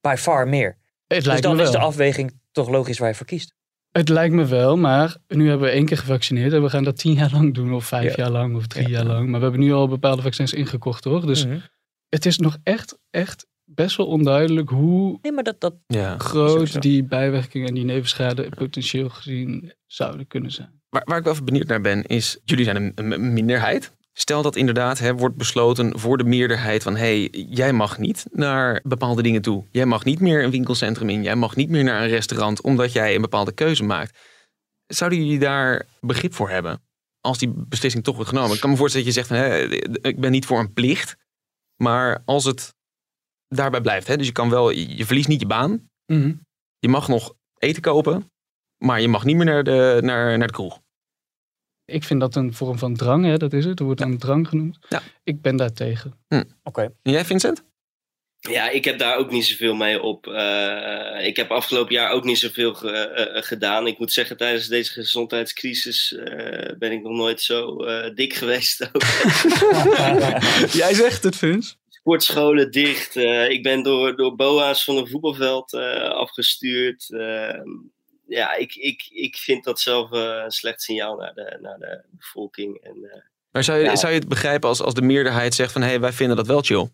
By far meer. Het Dus dan me is de afweging toch logisch waar je voor kiest. Het lijkt me wel, maar nu hebben we één keer gevaccineerd en we gaan dat tien jaar lang doen, of vijf Ja. jaar lang, of drie jaar lang. Maar we hebben nu al bepaalde vaccins ingekocht, hoor. Dus Mhm. het is nog echt, echt best wel onduidelijk hoe Nee, maar dat, dat Ja. groot sowieso. die bijwerkingen en die nevenschade potentieel gezien zouden kunnen zijn. Waar, waar ik wel even benieuwd naar ben, is: jullie zijn een, een minderheid. Stel dat inderdaad hè, wordt besloten voor de meerderheid van hé, hey, jij mag niet naar bepaalde dingen toe. Jij mag niet meer een winkelcentrum in. Jij mag niet meer naar een restaurant omdat jij een bepaalde keuze maakt. Zouden jullie daar begrip voor hebben? als die beslissing toch wordt genomen. Ik kan me voorstellen dat je zegt, van, hè, ik ben niet voor een plicht. Maar als het daarbij blijft. Hè, dus je kan wel, je verliest niet je baan. Mhm. Je mag nog eten kopen. Maar je mag niet meer naar de, naar, naar de kroeg. Ik vind dat een vorm van drang, hè, dat is het. Er wordt dan drang genoemd. Ja. Ik ben daar tegen. Oké. En jij Vincent? Ja, ik heb daar ook niet zoveel mee op. Eh, ik heb afgelopen jaar ook niet zoveel ge- eh, eh, gedaan. Ik moet zeggen, tijdens deze gezondheidscrisis eh, ben ik nog nooit zo eh, dik geweest. Ook. Jij zegt het, Vince. Sportscholen dicht. eh, ik ben door, door BOA's van een voetbalveld eh, afgestuurd. Ja, ik, ik, ik vind dat zelf eh, een slecht signaal naar de, naar de bevolking. En, eh, Maar zou je, Ja. zou je het begrijpen als, als de meerderheid zegt van... hé, hey, wij vinden dat wel chill?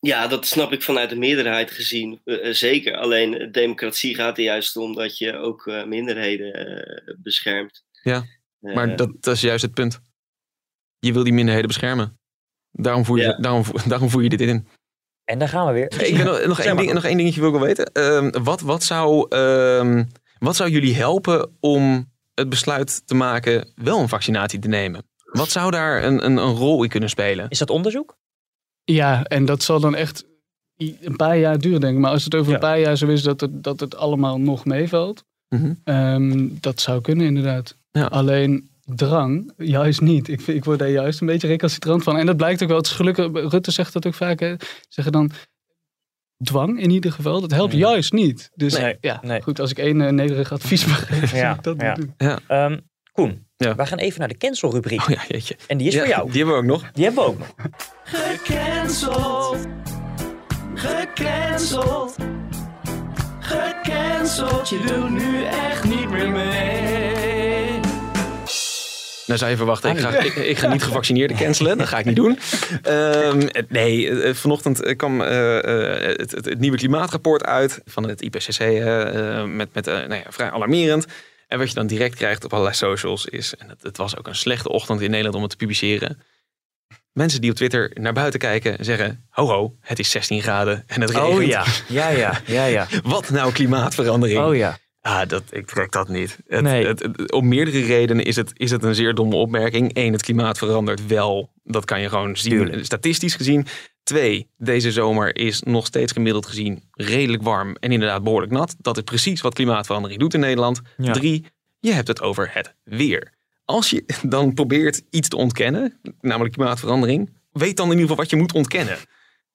Ja, dat snap ik vanuit de meerderheid gezien. eh, zeker. Alleen democratie gaat er juist om dat je ook minderheden beschermt. Ja, maar dat, dat is juist het punt. Je wil die minderheden beschermen. Daarom voer je, Ja. daarom, daarom voer je dit in. En daar gaan we weer. Ik ben nog, één ding, nog één dingetje wil ik wel weten. Ehm, wat, wat, zou, ehm, wat zou jullie helpen om het besluit te maken wel een vaccinatie te nemen? Wat zou daar een, een, een rol in kunnen spelen? Is dat onderzoek? Ja, en dat zal dan echt een paar jaar duren, denk ik. Maar als het over Ja. een paar jaar zo is dat het, dat het allemaal nog meevalt, Mhm. ehm, dat zou kunnen inderdaad. Ja. Alleen drang, juist niet. Ik, ik word daar juist een beetje recalcitrant van. En dat blijkt ook wel. Het is gelukkig, Rutte zegt dat ook vaak. Hè. Zeggen dan dwang in ieder geval. Dat helpt Mhm. juist niet. Dus Nee, ja, nee. goed. Als ik één eh, nederig advies mag geven, Ja, ik dat ja. doen. Ja. Ehm, Koen, Ja. wij gaan even naar de cancel-rubriek. Oh ja, jeetje. En die is Ja, voor jou. Die hebben we ook nog. Die hebben we ook nog. Gecanceld. Gecanceld. Gecanceld. Je doet nu echt niet meer mee. Nou zou je verwachten, ik ga, ik, ik ga niet gevaccineerden cancelen. Dat ga ik niet doen. Ehm, nee, eh, vanochtend eh, kwam eh, eh, het, het, het nieuwe klimaatrapport uit van het IPCC. met met nou ja, vrij alarmerend. En wat je dan direct krijgt op allerlei socials is... en het, het was ook een slechte ochtend in Nederland om het te publiceren... Mensen die op Twitter naar buiten kijken zeggen... ho ho, het is 16 graden en het regent. Oh ja, ja, ja, ja, ja. Wat nou klimaatverandering? Oh ja. Ah, dat, ik trek dat niet. Het, Nee. het, het- om meerdere redenen is het, is het een zeer domme opmerking. Eén, het klimaat verandert wel. Dat kan je gewoon zien, Tuurlijk. statistisch gezien. Twee, deze zomer is nog steeds gemiddeld gezien redelijk warm en inderdaad behoorlijk nat. Dat is precies wat klimaatverandering doet in Nederland. Ja. Drie, je hebt het over het weer. Als je dan probeert iets te ontkennen, namelijk klimaatverandering, weet dan in ieder geval wat je moet ontkennen.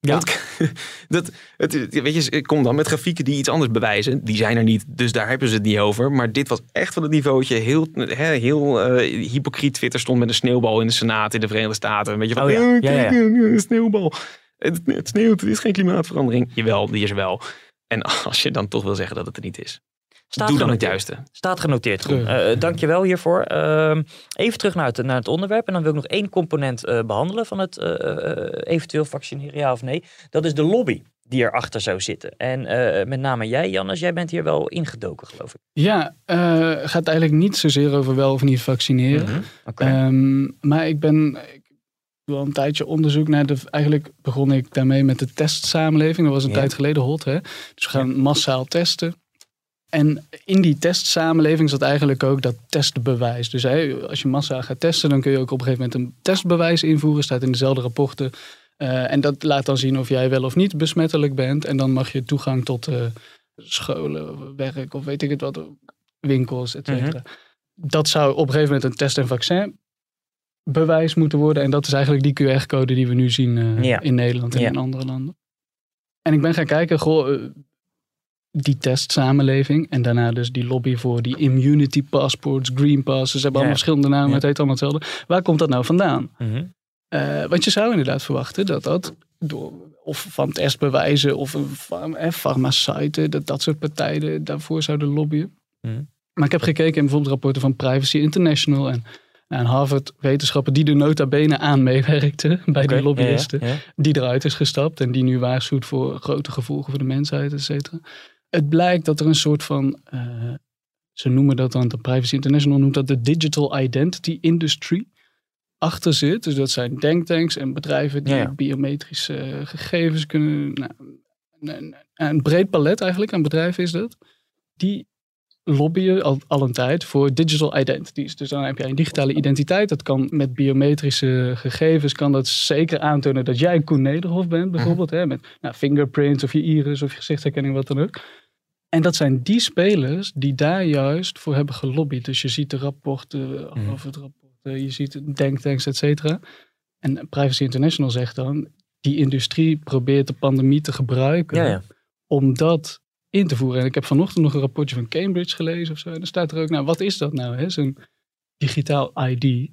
Ja. Want dat, het, weet je, kom dan met grafieken die iets anders bewijzen. Die zijn er niet, dus daar hebben ze het niet over. Maar dit was echt van het niveautje. Heel, heel eh, hypocriet. Twitter stond met een sneeuwbal in de Senaat in de Verenigde Staten. Een beetje van, Oh ja, "Eh, ja, ja. eh, een sneeuwbal. Het, het sneeuwt, het is geen klimaatverandering. Jawel, die is er wel. En als je dan toch wil zeggen dat het er niet is. Staat doe dan het juiste. Staat genoteerd. Terug. Eh, eh, dankjewel hiervoor. Ehm, even terug naar het, naar het onderwerp. En dan wil ik nog één component eh, behandelen van het eh, eh, eventueel vaccineren, ja of nee. Dat is de lobby die erachter zou zitten. En eh, met name jij, Jannes, jij bent hier wel ingedoken, geloof ik. Ja, eh gaat eigenlijk niet zozeer over wel of niet vaccineren. Mhm. Ehm, maar ik ben ik doe al een tijdje onderzoek naar de. Eigenlijk begon ik daarmee met de testsamenleving. Dat was een Ja. tijd geleden hot, hè? Dus we gaan massaal testen. En in die testsamenleving zat eigenlijk ook dat testbewijs. Dus als je massaal gaat testen, dan kun je ook op een gegeven moment een testbewijs invoeren. Staat in dezelfde rapporten. Eh, en dat laat dan zien of jij wel of niet besmettelijk bent. En dan mag je toegang tot eh, scholen, werk of weet ik het wat, winkels, et cetera. Dat zou op een gegeven moment een test- en vaccinbewijs moeten worden. En dat is eigenlijk die QR-code die we nu zien eh, Ja. in Nederland en Ja. in andere landen. En ik ben gaan kijken, goh, die testsamenleving en daarna dus die lobby voor die immunity passports, green passes. Ze hebben allemaal verschillende namen, maar het heet allemaal hetzelfde. Waar komt dat nou vandaan? Mhm. Eh, want je zou inderdaad verwachten dat dat door, of van testbewijzen of een farm, eh, farmaceuten, dat dat soort partijen daarvoor zouden lobbyen. Mhm. Maar ik heb gekeken in bijvoorbeeld rapporten van Privacy International en, en Harvard wetenschappen die er nota bene aan meewerkten bij die lobbyisten. ja, ja, ja. Die eruit is gestapt en die nu waarschuwt voor grote gevolgen voor de mensheid, et cetera. Het blijkt dat er een soort van, eh, ze noemen dat dan, de Privacy International noemt dat de Digital Identity Industry achter zit. Dus dat zijn denktanks en bedrijven die Ja, ja. biometrische eh, gegevens kunnen. Nou, een, breed palet eigenlijk aan bedrijven is dat. Die lobbyen al, al een tijd voor digital identities. Dus dan heb je een digitale identiteit. Dat kan met biometrische gegevens, kan dat zeker aantonen dat jij Koen Nederhof bent, bijvoorbeeld. Hè, met nou, fingerprints of je iris of je gezichtsherkenning, wat dan ook. En dat zijn die spelers die daar juist voor hebben gelobbyd. Dus je ziet de rapporten over het rapport, eh, je ziet denktanks, et cetera. En Privacy International zegt dan, die industrie probeert de pandemie te gebruiken Ja, ja. om dat in te voeren. En ik heb vanochtend nog een rapportje van Cambridge gelezen of zo. En dan staat er ook, nou, wat is dat nou, zo'n digitaal ID?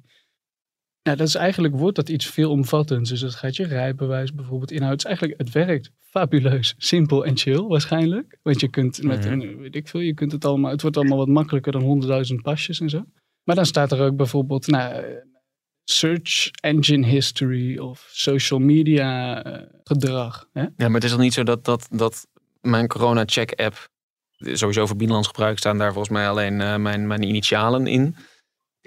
Nou, dat is eigenlijk, wordt dat iets veelomvattends. Dus dat gaat je rijbewijs bijvoorbeeld inhouden. Het is eigenlijk, het werkt fabuleus, simpel en chill waarschijnlijk. Want je kunt met Mhm. een, weet ik veel, je kunt het allemaal, het wordt allemaal wat makkelijker dan honderdduizend pasjes en zo. Maar dan staat er ook bijvoorbeeld, nou, search engine history of social media eh, gedrag. Hè? Ja, maar het is toch niet zo dat, dat, dat mijn corona-check-app, sowieso voor binnenlands gebruik staan daar volgens mij alleen eh, mijn, mijn initialen in.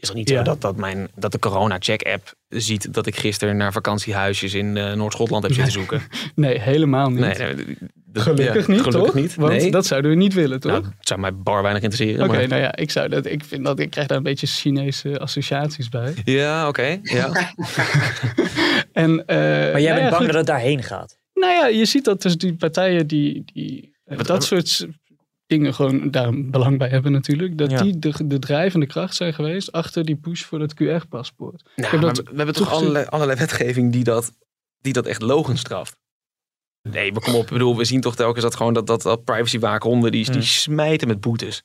Het is toch niet Ja. zo dat, dat, mijn, dat de corona-check-app ziet dat ik gisteren naar vakantiehuisjes in eh, Noord-Schotland heb zitten zoeken? Nee, helemaal niet. Nee, Gelukkig ja, niet, gelukkig toch? niet. Want nee. dat zouden we niet willen, toch? Nou, het zou mij bar weinig interesseren. Oké, maar... nou ja, ik, zou dat, ik, vind dat, ik krijg daar een beetje Chinese associaties bij. Ja, oké. ja. En, eh, Maar jij nou ja, bent bang goed. dat het daarheen gaat. Nou ja, je ziet dat dus die partijen die, die eh, dat soort dingen gewoon daar belang bij hebben natuurlijk. Dat Ja. die de, de drijvende kracht zijn geweest achter die push voor dat QR-paspoort. Nou, we hebben toch allerlei, allerlei wetgeving die dat, die dat echt logen straft. Nee, maar kom op. Ik bedoel, we zien toch telkens dat gewoon dat, dat, dat privacywaakhondden die, die smijten met boetes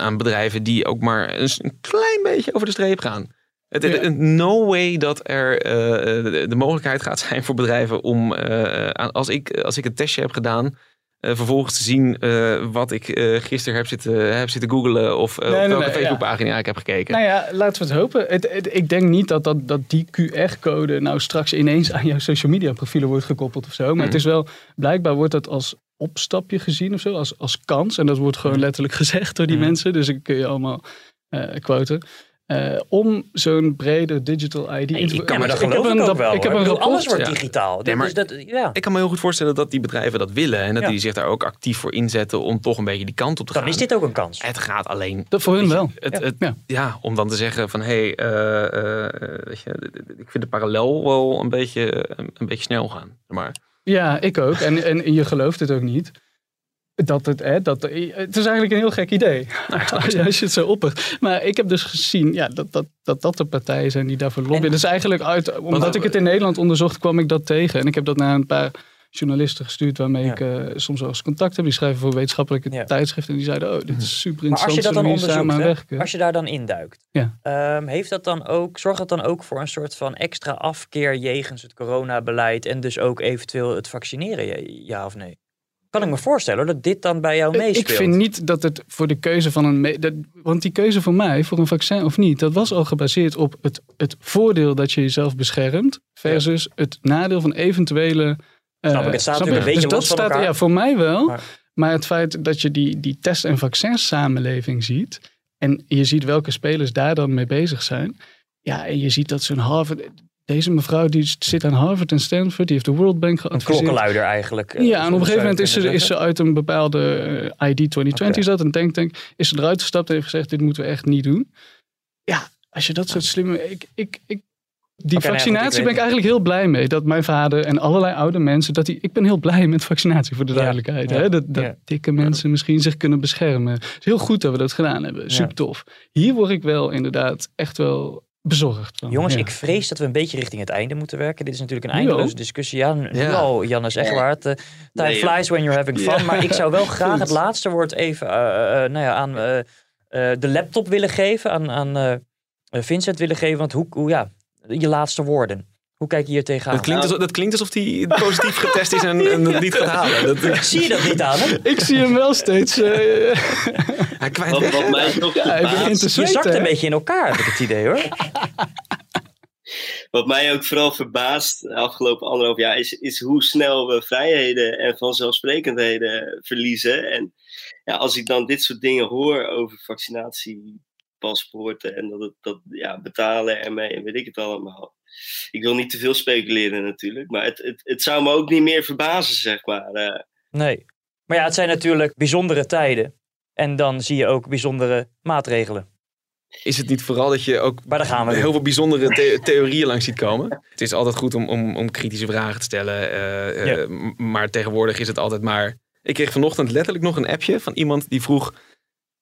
aan bedrijven die ook maar een, klein beetje over de streep gaan. Het, Ja. no way dat er eh, de, de mogelijkheid gaat zijn voor bedrijven om, eh, aan- als, ik, als ik een testje heb gedaan, eh, vervolgens te zien eh, wat ik eh, gisteren heb zitten, heb zitten googlen of Nee, op welke nee, ja. Facebookpagina ik heb gekeken. Nou ja, laten we het hopen. Het, het- ik denk niet dat, dat, dat die QR-code nou straks ineens aan jouw social media profielen wordt gekoppeld of zo. Maar Mhm. het is wel, blijkbaar wordt dat als opstapje gezien of zo, als, als kans. En dat wordt gewoon letterlijk gezegd door die Mhm. mensen. Dus ik kun je allemaal quoten. Eh, om zo'n brede digital ID in te Ja, maar dat Ik heb geloof ik een- ook dat- wel. Ik heb een rapport. alles wordt Ja. digitaal. Nee, maar- dus dat, ja. Ik kan me heel goed voorstellen dat die bedrijven dat willen. En dat Ja. die zich daar ook actief voor inzetten om toch een beetje die kant op te Dan gaan. is dit ook een kans. Het gaat alleen. Dat voor hun wel. Het, Ja. het, Ja. ja. om dan te zeggen van hé, hey, eh, eh, weet je, ik vind de parallel wel een beetje, een, een beetje snel gaan. Maar Ja, ik ook. En, en je gelooft het ook niet. Dat het, hè, dat, het is eigenlijk een heel gek idee. als je het zo oppert. Maar ik heb dus gezien ja, dat, dat, dat dat de partijen zijn die daarvoor lobbyen. Dus eigenlijk uit, omdat ik het in Nederland onderzocht, kwam ik dat tegen. En ik heb dat naar een paar journalisten gestuurd waarmee Ja. ik eh, soms wel eens contact heb. Die schrijven voor wetenschappelijke Ja. tijdschriften. En die zeiden, oh, dit is super Maar als interessant. je dat dan onderzoekt, hè, als je daar dan induikt, Ja. ehm, heeft dat dan ook, zorgt dat dan ook voor een soort van extra afkeer jegens het coronabeleid en dus ook eventueel het vaccineren, ja of nee? Kan ik me voorstellen dat dit dan bij jou meespeelt. Ik vind niet dat het voor de keuze van een. Dat, want die keuze voor mij, voor een vaccin of niet, dat was al gebaseerd op het, het voordeel dat je jezelf beschermt. versus het nadeel van eventuele. eh, Snap ik, het staat snap een beetje dus dat staat, elkaar. Ja, voor mij wel. Maar- Maar, het feit dat je die, die test- en vaccinsamenleving ziet. en je ziet welke spelers daar dan mee bezig zijn. Ja, en je ziet dat zo'n Harvard. Deze mevrouw die zit aan Harvard en Stanford, die heeft de World Bank Een geadviseerd. klokkenluider eigenlijk. eh, Ja, en op een gegeven moment is ze, is ze uit een bepaalde ID 2020 Oké. zat, een denktank, is ze eruit gestapt en heeft gezegd, dit moeten we echt niet doen. Ja, als je dat soort slimme... Ik, ik, ik, die goed, vaccinatie ik ben ik eigenlijk heel blij mee. Dat mijn vader en allerlei oude mensen, dat die, ik ben heel blij met vaccinatie voor de duidelijkheid. ja, hè? Dat, dat ja. dikke mensen misschien zich kunnen beschermen. Het is heel goed dat we dat gedaan hebben. Super tof. Hier word ik wel inderdaad echt wel bezorgd. Jongens, Ja. ik vrees dat we een beetje richting het einde moeten werken. Dit is natuurlijk een eindeloze discussie. Ja, nu Ja. al, Jannes Egwaard. eh, time Nee, flies when you're having fun. Ja. Maar ik zou wel graag het laatste woord even eh, eh, nou ja, aan eh, eh, de laptop willen geven. Aan, aan eh, Vincent willen geven. Want hoe, hoe, ja, je laatste woorden. Hoe kijk je hier tegenaan? dat klinkt, alsof, dat klinkt alsof hij positief getest is en, en het niet gaat halen. Dat, Zie je dat niet aan hem? Ik zie hem wel steeds... hij kwijt Wat, weg. wat mij toch ja, hij te Je zakt een hè? beetje in elkaar, heb ik het idee hoor. wat mij ook vooral verbaast de afgelopen anderhalf jaar is, is hoe snel we vrijheden en vanzelfsprekendheden verliezen. En ja, als ik dan dit soort dingen hoor over vaccinatiepaspoorten en dat het dat, ja, betalen ermee en weet ik het allemaal. Ik wil niet te veel speculeren natuurlijk, maar het, het, het zou me ook niet meer verbazen, zeg maar. eh. Nee. Maar ja, het zijn natuurlijk bijzondere tijden. En dan zie je ook bijzondere maatregelen. Is het niet vooral dat je ook maar daar gaan we heel veel bijzondere the theorieën langs ziet komen? Het is altijd goed om, om, om kritische vragen te stellen. Uh, ja. uh, maar tegenwoordig is het altijd maar... Ik kreeg vanochtend letterlijk nog een appje van iemand die vroeg...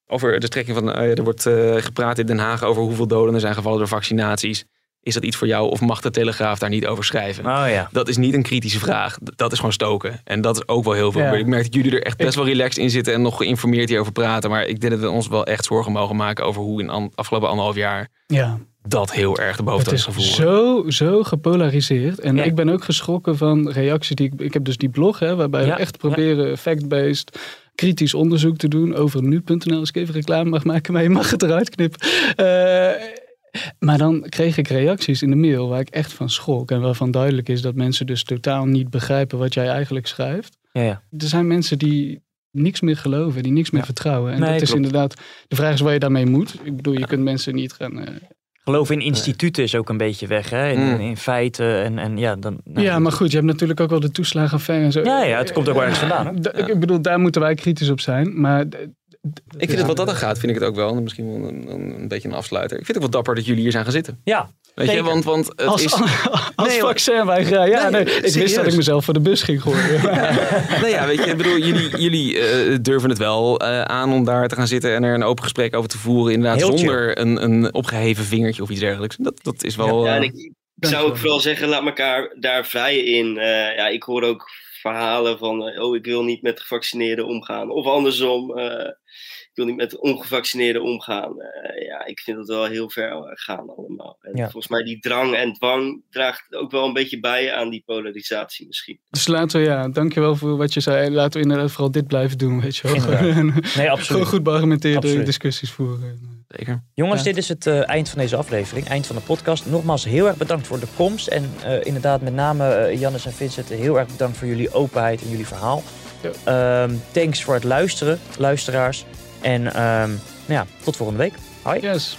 over de strekking van... Uh, er wordt gepraat in Den Haag over hoeveel doden er zijn gevallen door vaccinaties. Is dat iets voor jou of mag de Telegraaf daar niet over schrijven? Oh, ja. Dat is niet een kritische vraag. Dat is gewoon stoken. En dat is ook wel heel veel. Ja. Ik merk dat jullie er echt best wel relaxed in zitten en nog geïnformeerd hierover praten. Maar ik denk dat we ons wel echt zorgen mogen maken over hoe in de afgelopen anderhalf jaar ja. dat heel erg de boventoon is gevoerd. Zo, zo gepolariseerd. En ja. ik ben ook geschrokken van reacties die ik. Ik heb dus die blog, hè, waarbij we echt proberen fact-based kritisch onderzoek te doen over nu.nl. Als ik even reclame mag maken, maar je mag het eruit knippen. Uh, maar dan kreeg ik reacties in de mail waar ik echt van schrok. En waarvan duidelijk is dat mensen dus totaal niet begrijpen wat jij eigenlijk schrijft. Ja, ja. Er zijn mensen die niks meer geloven, die niks meer ja. vertrouwen. En Nee, dat is klopt. inderdaad, de vraag is waar je daarmee moet. Ik bedoel, je kunt mensen niet gaan... eh, Geloof in instituten is ook een beetje weg, hè? In, Mm. in feiten en, en ja, dan... nou, ja, maar goed, je hebt natuurlijk ook wel de toeslagenaffaire en zo. Ja, ja, het komt ook wel ergens vandaan. hè? D- Ik bedoel, daar moeten wij kritisch op zijn. Maar Ik vind het wat dat dan gaat, vind ik het ook wel. Misschien wel een, een, een beetje een afsluiter. Ik vind het ook wel dapper dat jullie hier zijn gaan zitten. Ja, Weet je, want, want het als, is... als Nee, ja, Nee, nee, ik wist dat ik mezelf voor de bus ging gooien. nou ja, weet je, ik bedoel, jullie, jullie eh, durven het wel eh, aan om daar te gaan zitten en er een open gesprek over te voeren. Inderdaad, Heel zonder een, een opgeheven vingertje of iets dergelijks. Dat, dat is wel... Ja, eh, ik, ik zou ook vooral zeggen, laat elkaar daar vrij in. Eh, ja, ik hoor ook verhalen van, oh, ik wil niet met gevaccineerden omgaan. Of andersom, eh, ik wil niet met ongevaccineerden omgaan. Eh, ja, ik vind dat wel heel ver eh, gaan allemaal. En Ja. volgens mij die drang en dwang draagt ook wel een beetje bij aan die polarisatie misschien. Dus laten we, ja, dankjewel voor wat je zei. Laten we inderdaad vooral dit blijven doen, weet je wel. Inderdaad. Nee, absoluut. Gewoon goed beargumenteerde Absoluut. discussies voeren. Zeker. Jongens, Ja. dit is het eh, eind van deze aflevering, eind van de podcast. Nogmaals heel erg bedankt voor de komst. En eh, inderdaad, met name eh, Jannes en Vincent, heel erg bedankt voor jullie openheid en jullie verhaal. Ehm, thanks voor het luisteren, luisteraars. En ehm, nou ja, tot volgende week. Hoi. Yes.